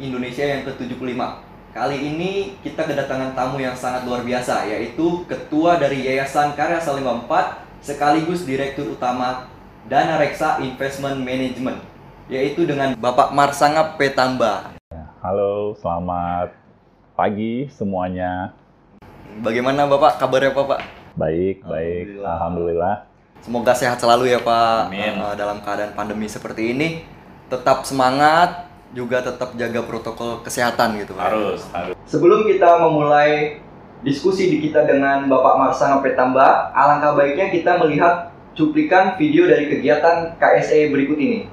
Indonesia yang ke-75. Kali ini kita kedatangan tamu yang sangat luar biasa yaitu Ketua dari Yayasan Karya Salimba 4 sekaligus Direktur Utama Dana Reksa Investment Management yaitu dengan Bapak Marsangap Petamba. Halo, selamat pagi semuanya. Bagaimana Bapak kabarnya Bapak? Baik, baik. Alhamdulillah. Alhamdulillah. Semoga sehat selalu ya Pak Amin. Eh, dalam keadaan pandemi seperti ini. Tetap semangat, juga tetap jaga protokol kesehatan gitu Pak. harus. Sebelum kita memulai diskusi di kita dengan Bapak Marsang Petamba, alangkah baiknya kita melihat cuplikan video dari kegiatan KSE berikut ini.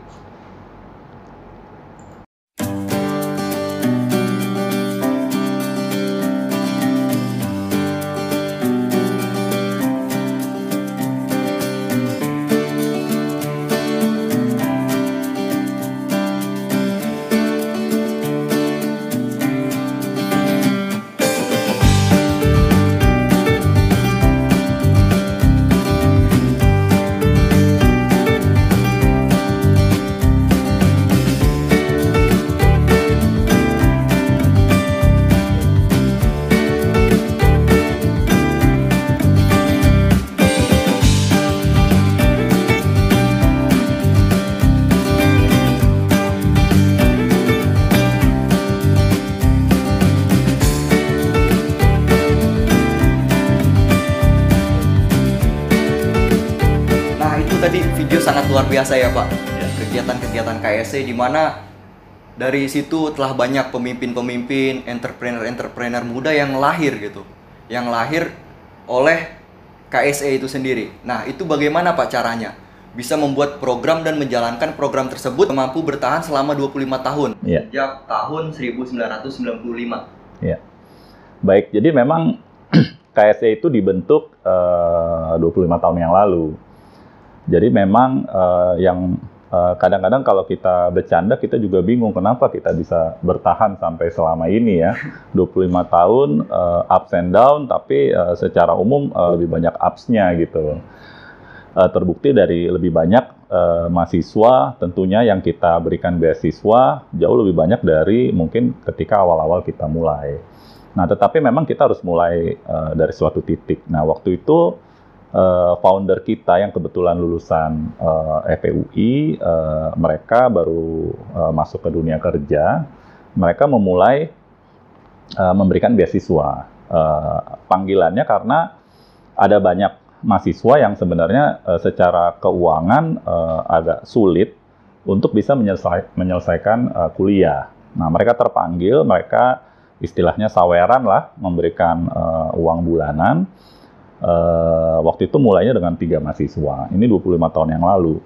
Luar biasa ya Pak. Ya. Kegiatan-kegiatan KSE di mana dari situ telah banyak pemimpin-pemimpin, entrepreneur-entrepreneur muda yang lahir gitu. Yang lahir oleh KSE itu sendiri. Nah itu bagaimana Pak caranya? Bisa membuat program dan menjalankan program tersebut mampu bertahan selama 25 tahun. Iya. Sejak tahun 1995. Baik, jadi memang KSE itu dibentuk eh, 25 tahun yang lalu. Jadi memang eh, yang eh, kadang-kadang kalau kita bercanda kita juga bingung kenapa kita bisa bertahan sampai selama ini ya. 25 tahun eh, ups and down tapi eh, secara umum eh, lebih banyak ups-nya gitu. Eh, terbukti dari lebih banyak eh, mahasiswa tentunya yang kita berikan beasiswa jauh lebih banyak dari mungkin ketika awal-awal kita mulai. Nah, tetapi memang kita harus mulai eh, dari suatu titik. Nah, waktu itu eh, founder kita yang kebetulan lulusan eh, FPUI, eh, mereka baru eh, masuk ke dunia kerja, mereka memulai eh, memberikan beasiswa. Eh, panggilannya karena ada banyak mahasiswa yang sebenarnya eh, secara keuangan eh, agak sulit untuk bisa menyelesai- menyelesaikan eh, kuliah. Nah, mereka terpanggil, mereka istilahnya saweran lah, memberikan eh, uang bulanan. Eh, waktu itu mulainya dengan tiga mahasiswa. Ini 25 tahun yang lalu.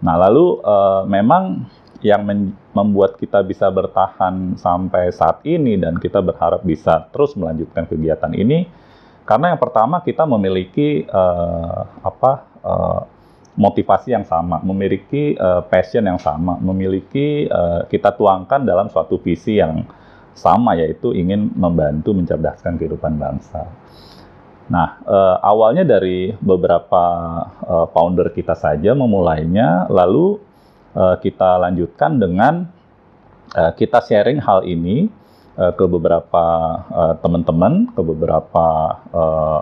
Nah, lalu eh, memang yang membuat kita bisa bertahan sampai saat ini dan kita berharap bisa terus melanjutkan kegiatan ini karena yang pertama kita memiliki eh, apa eh, motivasi yang sama, memiliki eh, passion yang sama, memiliki eh, kita tuangkan dalam suatu visi yang sama yaitu ingin membantu mencerdaskan kehidupan bangsa. Nah, eh, awalnya dari beberapa eh, founder kita saja memulainya, lalu eh, kita lanjutkan dengan eh, kita sharing hal ini eh, ke beberapa eh, teman-teman, ke beberapa eh,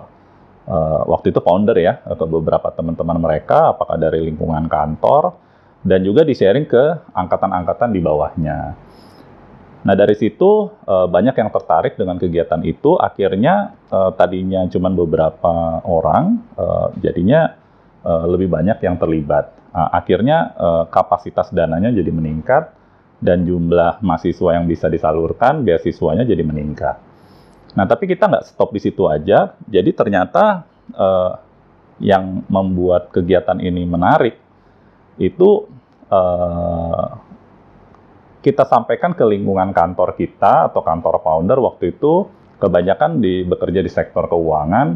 eh, waktu itu founder ya, ke beberapa teman-teman mereka, apakah dari lingkungan kantor, dan juga di-sharing ke angkatan-angkatan di bawahnya. Nah dari situ eh, banyak yang tertarik dengan kegiatan itu. Akhirnya eh, tadinya cuma beberapa orang, eh, jadinya lebih banyak yang terlibat. Nah, akhirnya kapasitas dananya jadi meningkat dan jumlah mahasiswa yang bisa disalurkan, beasiswanya jadi meningkat. Nah tapi kita nggak stop di situ aja. Jadi ternyata yang membuat kegiatan ini menarik itu kita sampaikan ke lingkungan kantor kita atau kantor founder waktu itu kebanyakan di bekerja di sektor keuangan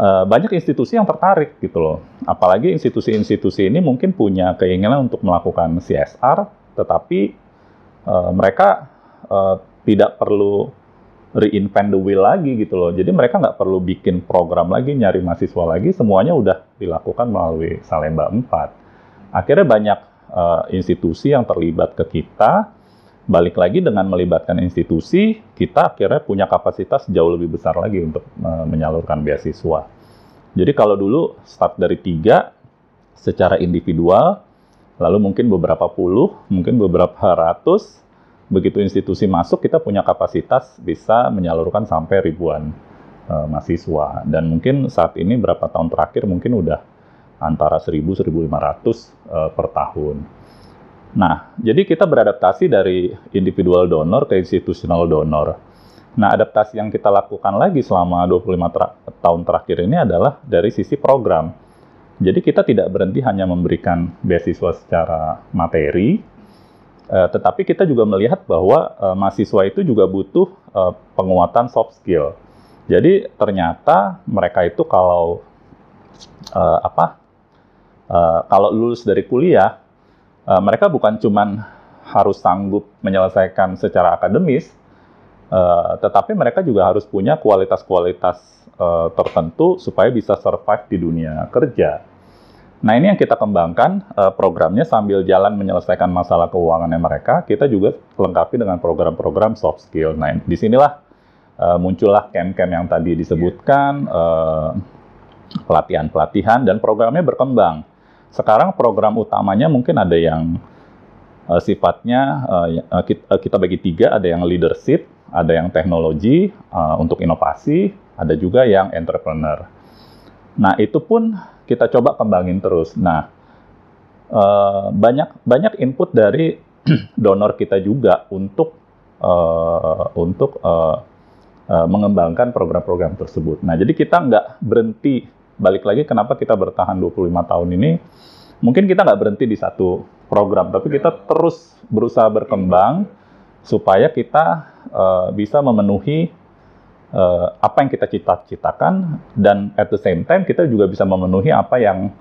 eh, banyak institusi yang tertarik gitu loh apalagi institusi-institusi ini mungkin punya keinginan untuk melakukan CSR tetapi eh, mereka eh, tidak perlu reinvent the wheel lagi gitu loh. Jadi mereka nggak perlu bikin program lagi, nyari mahasiswa lagi, semuanya udah dilakukan melalui Salemba 4. Akhirnya banyak uh, institusi yang terlibat ke kita. Balik lagi dengan melibatkan institusi, kita akhirnya punya kapasitas jauh lebih besar lagi untuk uh, menyalurkan beasiswa. Jadi kalau dulu start dari tiga secara individual, lalu mungkin beberapa puluh, mungkin beberapa ratus, begitu institusi masuk kita punya kapasitas bisa menyalurkan sampai ribuan uh, mahasiswa. Dan mungkin saat ini berapa tahun terakhir mungkin udah antara 1000-1500 uh, per tahun. Nah, jadi kita beradaptasi dari individual donor ke institutional donor. Nah, adaptasi yang kita lakukan lagi selama 25 ter tahun terakhir ini adalah dari sisi program. Jadi kita tidak berhenti hanya memberikan beasiswa secara materi, eh, tetapi kita juga melihat bahwa eh, mahasiswa itu juga butuh eh, penguatan soft skill. Jadi ternyata mereka itu kalau eh, apa? Eh, kalau lulus dari kuliah uh, mereka bukan cuman harus sanggup menyelesaikan secara akademis, uh, tetapi mereka juga harus punya kualitas-kualitas uh, tertentu supaya bisa survive di dunia kerja. Nah ini yang kita kembangkan uh, programnya sambil jalan menyelesaikan masalah keuangannya mereka, kita juga lengkapi dengan program-program soft skill. Nah di sinilah uh, muncullah camp-camp yang tadi disebutkan, pelatihan-pelatihan, uh, dan programnya berkembang sekarang program utamanya mungkin ada yang uh, sifatnya uh, kita, uh, kita bagi tiga, ada yang leadership, ada yang teknologi uh, untuk inovasi, ada juga yang entrepreneur. Nah itu pun kita coba kembangin terus. Nah uh, banyak banyak input dari donor kita juga untuk uh, untuk uh, uh, mengembangkan program-program tersebut. Nah jadi kita nggak berhenti balik lagi kenapa kita bertahan 25 tahun ini? Mungkin kita nggak berhenti di satu program tapi kita terus berusaha berkembang supaya kita uh, bisa memenuhi uh, apa yang kita cita-citakan dan at the same time kita juga bisa memenuhi apa yang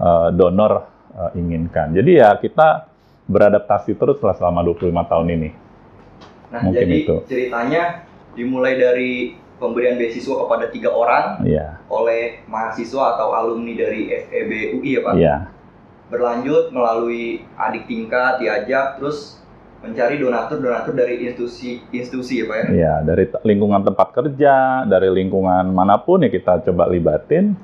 uh, donor uh, inginkan. Jadi ya kita beradaptasi terus selama 25 tahun ini. Nah mungkin jadi itu. ceritanya dimulai dari pemberian beasiswa kepada tiga orang yeah. oleh mahasiswa atau alumni dari FEB UI ya Pak. Yeah. Berlanjut melalui adik tingkat diajak terus mencari donatur-donatur dari institusi-institusi ya Pak ya. Iya, dari lingkungan tempat kerja, dari lingkungan mana pun ya kita coba libatin.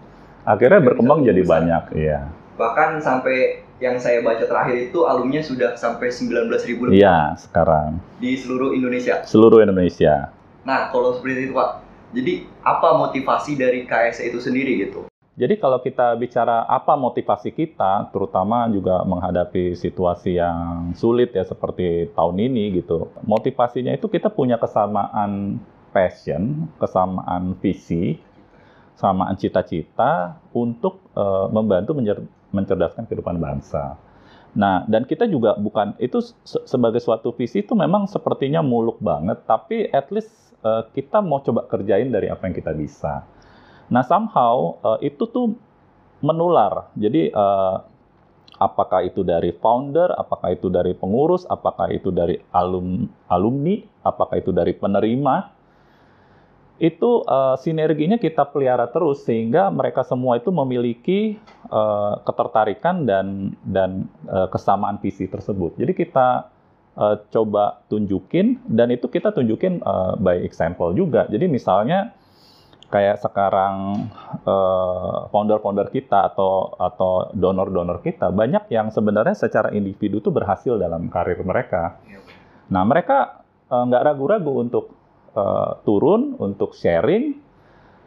Akhirnya berkembang jadi besar. banyak, iya. Bahkan sampai yang saya baca terakhir itu alumnya sudah sampai 19 ribu lebih. Iya, sekarang. Di seluruh Indonesia. Seluruh Indonesia. Nah, kalau seperti itu Pak, jadi apa motivasi dari KSE itu sendiri gitu? Jadi kalau kita bicara apa motivasi kita, terutama juga menghadapi situasi yang sulit ya seperti tahun ini gitu. Motivasinya itu kita punya kesamaan passion, kesamaan visi, kesamaan cita-cita untuk uh, membantu mencerdaskan kehidupan bangsa. Nah, dan kita juga bukan itu sebagai suatu visi itu memang sepertinya muluk banget, tapi at least uh, kita mau coba kerjain dari apa yang kita bisa. Nah, somehow uh, itu tuh menular. Jadi uh, apakah itu dari founder, apakah itu dari pengurus, apakah itu dari alum, alumni, apakah itu dari penerima, itu uh, sinerginya kita pelihara terus sehingga mereka semua itu memiliki uh, ketertarikan dan dan uh, kesamaan visi tersebut. Jadi kita uh, coba tunjukin dan itu kita tunjukin uh, by example juga. Jadi misalnya kayak sekarang uh, founder-founder kita atau atau donor-donor kita banyak yang sebenarnya secara individu tuh berhasil dalam karir mereka. Nah mereka nggak uh, ragu-ragu untuk uh, turun untuk sharing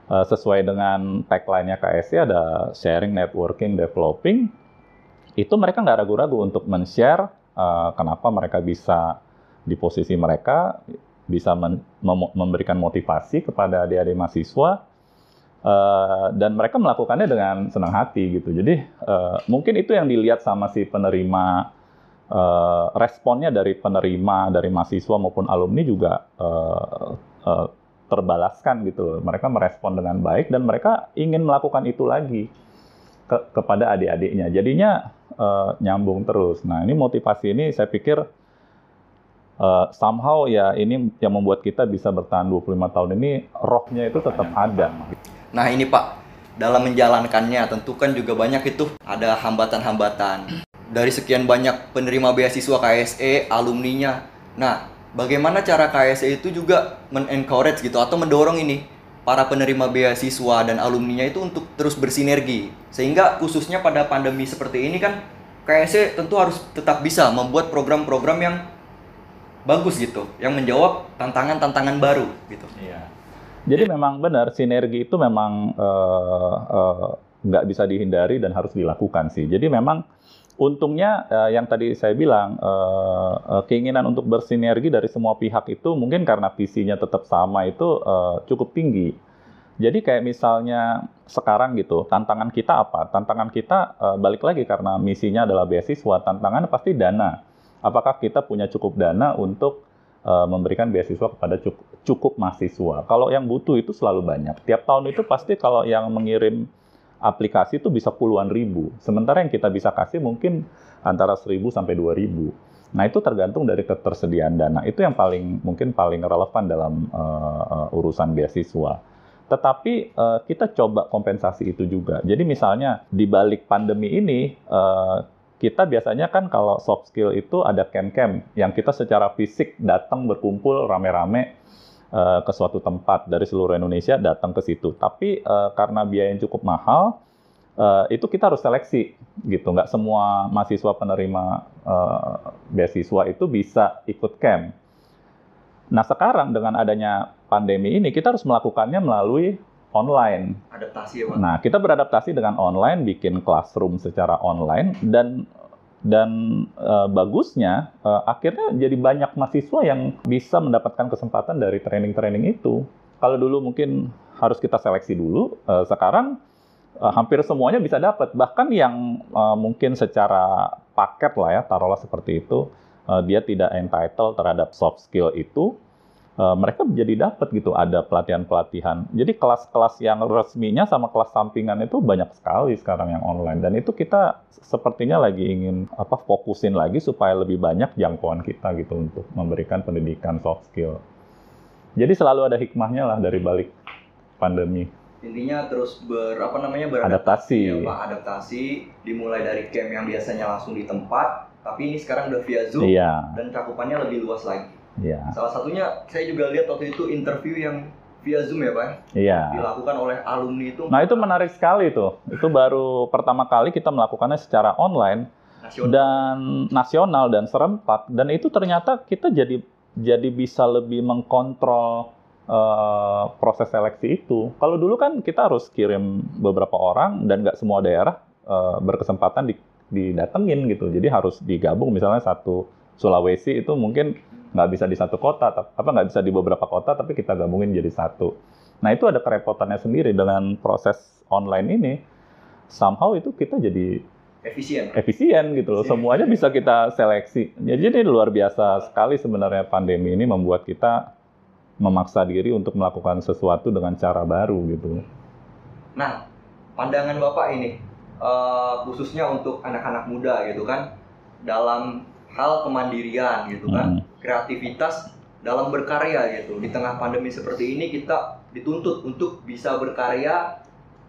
uh, sesuai dengan tagline-nya KSC ada sharing, networking, developing. Itu mereka nggak ragu-ragu untuk men-share uh, kenapa mereka bisa di posisi mereka bisa memberikan motivasi kepada adik-adik mahasiswa uh, dan mereka melakukannya dengan senang hati gitu. Jadi uh, mungkin itu yang dilihat sama si penerima uh, responnya dari penerima dari mahasiswa maupun alumni juga uh, uh, terbalaskan gitu. Mereka merespon dengan baik dan mereka ingin melakukan itu lagi ke kepada adik-adiknya. Jadinya uh, nyambung terus. Nah, ini motivasi ini saya pikir uh, somehow ya ini yang membuat kita bisa bertahan 25 tahun ini rohnya itu tetap ada. Nah, ini Pak, dalam menjalankannya tentu kan juga banyak itu ada hambatan-hambatan dari sekian banyak penerima beasiswa KSE, alumninya. Nah, bagaimana cara KSE itu juga men-encourage gitu atau mendorong ini para penerima beasiswa dan alumninya itu untuk terus bersinergi. Sehingga khususnya pada pandemi seperti ini kan KSE tentu harus tetap bisa membuat program-program yang bagus gitu, yang menjawab tantangan-tantangan baru gitu. Iya. Jadi memang benar sinergi itu memang uh, uh, nggak bisa dihindari dan harus dilakukan sih. Jadi memang untungnya uh, yang tadi saya bilang uh, uh, keinginan untuk bersinergi dari semua pihak itu mungkin karena visinya tetap sama itu uh, cukup tinggi. Jadi kayak misalnya sekarang gitu, tantangan kita apa? Tantangan kita uh, balik lagi karena misinya adalah beasiswa, tantangan pasti dana. Apakah kita punya cukup dana untuk uh, memberikan beasiswa kepada cukup, cukup mahasiswa. Kalau yang butuh itu selalu banyak. Tiap tahun itu pasti kalau yang mengirim aplikasi itu bisa puluhan ribu. Sementara yang kita bisa kasih mungkin antara 1000 sampai 2000. Nah, itu tergantung dari ketersediaan dana. Itu yang paling mungkin paling relevan dalam uh, uh, urusan beasiswa. Tetapi uh, kita coba kompensasi itu juga. Jadi misalnya di balik pandemi ini uh, kita biasanya kan kalau soft skill itu ada camp-camp yang kita secara fisik datang berkumpul rame-rame uh, ke suatu tempat dari seluruh Indonesia datang ke situ. Tapi uh, karena biaya yang cukup mahal, uh, itu kita harus seleksi gitu. Nggak semua mahasiswa penerima uh, beasiswa itu bisa ikut camp. Nah sekarang dengan adanya pandemi ini kita harus melakukannya melalui online. Adaptasi ya, Pak. Nah, kita beradaptasi dengan online, bikin classroom secara online dan dan uh, bagusnya uh, akhirnya jadi banyak mahasiswa yang bisa mendapatkan kesempatan dari training-training itu. Kalau dulu mungkin harus kita seleksi dulu, uh, sekarang uh, hampir semuanya bisa dapat. Bahkan yang uh, mungkin secara paket lah ya, taruhlah seperti itu, uh, dia tidak entitled terhadap soft skill itu, uh, mereka jadi dapat gitu ada pelatihan-pelatihan. Jadi kelas-kelas yang resminya sama kelas sampingan itu banyak sekali sekarang yang online dan itu kita sepertinya lagi ingin apa fokusin lagi supaya lebih banyak jangkauan kita gitu untuk memberikan pendidikan soft skill. Jadi selalu ada hikmahnya lah dari balik pandemi. Intinya terus ber apa namanya beradaptasi. Ya, Pak, adaptasi dimulai dari camp yang biasanya langsung di tempat, tapi ini sekarang udah via Zoom iya. dan cakupannya lebih luas lagi. Iya. Salah satunya saya juga lihat waktu itu interview yang via Zoom ya Pak? Iya. Dilakukan oleh alumni itu. Nah itu menarik sekali tuh. Itu baru pertama kali kita melakukannya secara online nasional. dan nasional dan serempak. Dan itu ternyata kita jadi jadi bisa lebih mengkontrol uh, proses seleksi itu. Kalau dulu kan kita harus kirim beberapa orang dan nggak semua daerah uh, berkesempatan di, didatengin gitu. Jadi harus digabung misalnya satu Sulawesi itu mungkin nggak bisa di satu kota, apa nggak bisa di beberapa kota, tapi kita gabungin jadi satu. Nah itu ada kerepotannya sendiri dengan proses online ini. Somehow itu kita jadi efisien, efisien gitu loh. Semuanya bisa kita seleksi. Jadi ini luar biasa sekali sebenarnya pandemi ini membuat kita memaksa diri untuk melakukan sesuatu dengan cara baru gitu. Nah, pandangan bapak ini uh, khususnya untuk anak-anak muda gitu kan dalam hal kemandirian gitu kan, hmm. Kreativitas dalam berkarya gitu. Di tengah pandemi seperti ini kita dituntut untuk bisa berkarya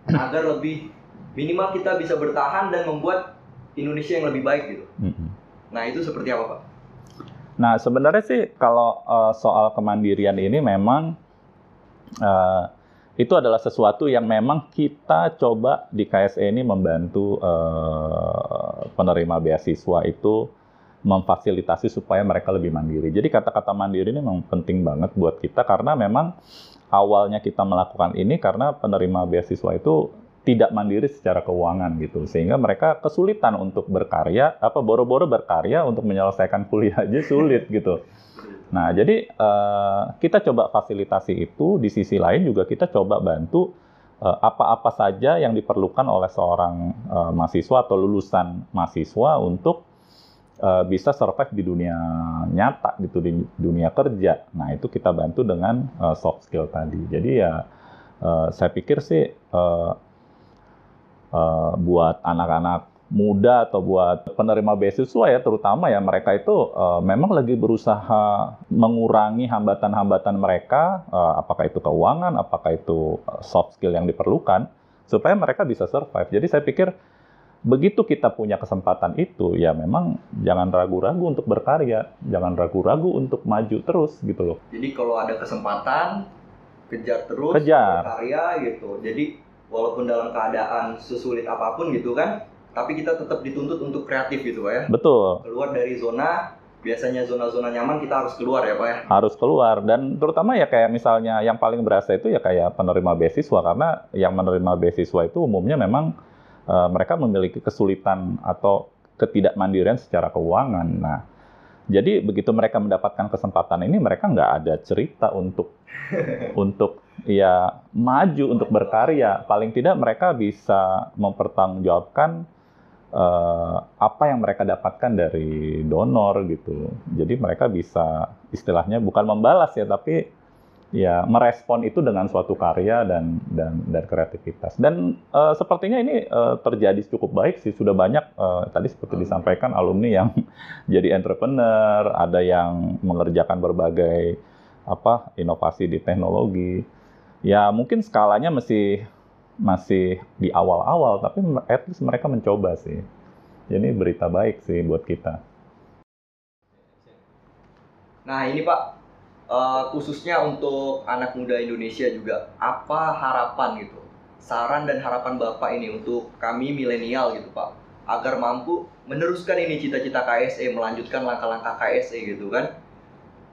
agar lebih minimal kita bisa bertahan dan membuat Indonesia yang lebih baik gitu. Nah itu seperti apa pak? Nah sebenarnya sih kalau uh, soal kemandirian ini memang uh, itu adalah sesuatu yang memang kita coba di KSE ini membantu uh, penerima beasiswa itu memfasilitasi supaya mereka lebih mandiri. Jadi kata-kata mandiri ini memang penting banget buat kita karena memang awalnya kita melakukan ini karena penerima beasiswa itu tidak mandiri secara keuangan gitu sehingga mereka kesulitan untuk berkarya apa boro-boro berkarya untuk menyelesaikan kuliah aja sulit gitu. Nah jadi uh, kita coba fasilitasi itu di sisi lain juga kita coba bantu eh, apa-apa saja yang diperlukan oleh seorang uh, mahasiswa atau lulusan mahasiswa untuk uh, bisa survive di dunia nyata gitu di dunia kerja. Nah itu kita bantu dengan uh, soft skill tadi. Jadi ya uh, saya pikir sih uh, uh, buat anak-anak muda atau buat penerima beasiswa ya terutama ya mereka itu uh, memang lagi berusaha mengurangi hambatan-hambatan mereka uh, apakah itu keuangan apakah itu soft skill yang diperlukan supaya mereka bisa survive jadi saya pikir begitu kita punya kesempatan itu, ya memang jangan ragu-ragu untuk berkarya, jangan ragu-ragu untuk maju terus gitu loh. Jadi kalau ada kesempatan kejar terus, Kejar. berkarya gitu. Jadi walaupun dalam keadaan sesulit apa pun gitu kan, tapi kita tetap dituntut untuk kreatif gitu pak ya. Betul, Keluar dari zona, biasanya zona-zona nyaman kita harus keluar ya pak ya. harus keluar dan terutama ya kayak misalnya yang paling berasa itu ya kayak penerima beasiswa karena yang menerima beasiswa itu umumnya memang eh, mereka memiliki kesulitan atau ketidakmandirian secara keuangan. Nah, jadi begitu mereka mendapatkan kesempatan ini mereka nggak ada cerita untuk untuk ya maju untuk berkarya. Paling tidak mereka bisa mempertanggungjawabkan eh, apa yang mereka dapatkan dari donor gitu. Jadi mereka bisa istilahnya bukan membalas ya, tapi ya merespon itu dengan suatu karya dan dan dan kreativitas. Dan eh, sepertinya ini eh, terjadi cukup baik sih. Sudah banyak eh, tadi seperti disampaikan alumni yang jadi entrepreneur, ada yang mengerjakan berbagai apa inovasi di teknologi. Ya mungkin skalanya masih masih di awal-awal, tapi at least mereka mencoba sih. Jadi berita baik sih buat kita. Nah ini Pak, eh, khususnya untuk anak muda Indonesia juga, apa harapan gitu, saran dan harapan Bapak ini untuk kami milenial gitu Pak, agar mampu meneruskan ini cita-cita KSE, melanjutkan langkah-langkah KSE gitu kan,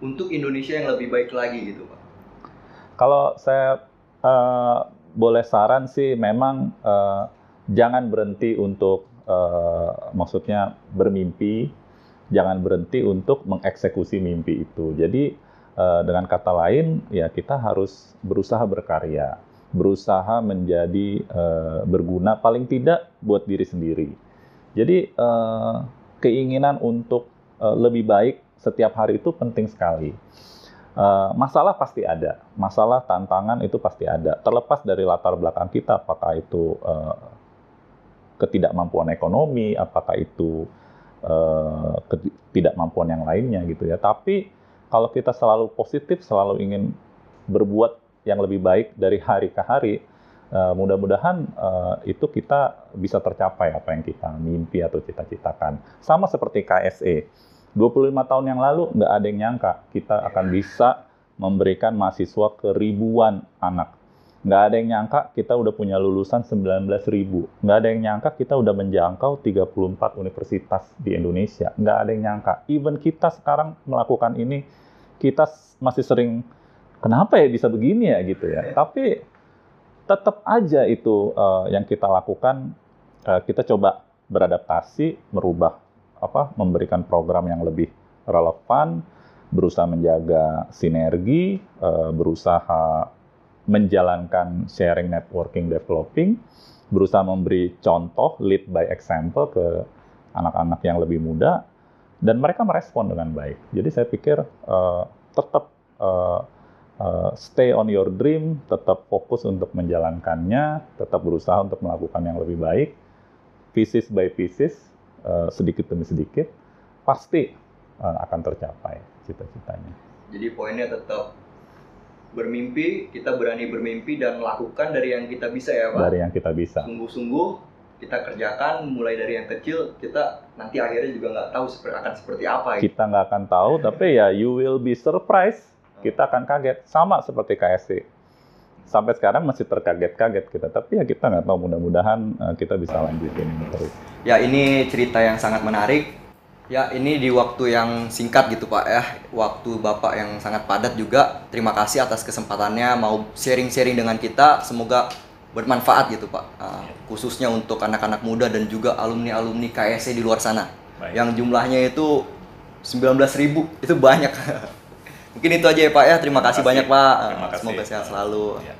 untuk Indonesia yang lebih baik lagi gitu Pak. Kalau saya eh, boleh saran sih, memang eh, jangan berhenti untuk eh, maksudnya bermimpi, jangan berhenti untuk mengeksekusi mimpi itu. Jadi dengan kata lain, ya kita harus berusaha berkarya, berusaha menjadi eh, berguna, paling tidak buat diri sendiri. Jadi eh, keinginan untuk eh, lebih baik setiap hari itu penting sekali. Eh, masalah pasti ada, masalah tantangan itu pasti ada. Terlepas dari latar belakang kita, apakah itu eh, ketidakmampuan ekonomi, apakah itu eh, ketidakmampuan yang lainnya gitu ya. Tapi kalau kita selalu positif, selalu ingin berbuat yang lebih baik dari hari ke hari, eh, mudah-mudahan eh, itu kita bisa tercapai apa yang kita mimpi atau cita-citakan. Sama seperti KSE. 25 tahun yang lalu nggak ada yang nyangka kita akan bisa memberikan mahasiswa ke ribuan anak. Nggak ada yang nyangka kita udah punya lulusan 19 ribu. Nggak ada yang nyangka kita udah menjangkau 34 universitas di Indonesia. Nggak ada yang nyangka. Even kita sekarang melakukan ini, kita masih sering, kenapa ya bisa begini ya gitu ya. Tapi tetap aja itu eh, yang kita lakukan, eh, kita coba beradaptasi, merubah apa memberikan program yang lebih relevan, berusaha menjaga sinergi, eh, berusaha menjalankan sharing, networking, developing, berusaha memberi contoh, lead by example ke anak-anak yang lebih muda, dan mereka merespon dengan baik. Jadi saya pikir eh, tetap eh, eh, stay on your dream, tetap fokus untuk menjalankannya, tetap berusaha untuk melakukan yang lebih baik, pieces by pieces, eh, sedikit demi sedikit, pasti eh, akan tercapai cita-citanya. Jadi poinnya tetap bermimpi, kita berani bermimpi dan lakukan dari yang kita bisa ya Pak. Dari yang kita bisa. Sungguh-sungguh kita kerjakan mulai dari yang kecil, kita nanti akhirnya juga nggak tahu seperti akan seperti apa gitu. Kita nggak akan tahu, tapi ya you will be surprised. Kita akan kaget. Sama seperti KSC. Sampai sekarang masih terkaget-kaget kita. Tapi ya kita nggak tahu, mudah-mudahan eh, kita bisa lanjutin terus. Ya ini cerita yang sangat menarik. Ya ini di waktu yang singkat gitu Pak ya, waktu Bapak yang sangat padat juga. Terima kasih atas kesempatannya mau sharing-sharing dengan kita. Semoga bermanfaat gitu Pak, Ah, khususnya untuk anak-anak muda dan juga alumni-alumni KSC di luar sana. Baik. Yang jumlahnya itu 19.000 itu banyak. Mungkin itu aja ya Pak ya. Terima kasih kasih. banyak Pak. Terima kasih. Semoga sehat selalu. Ya.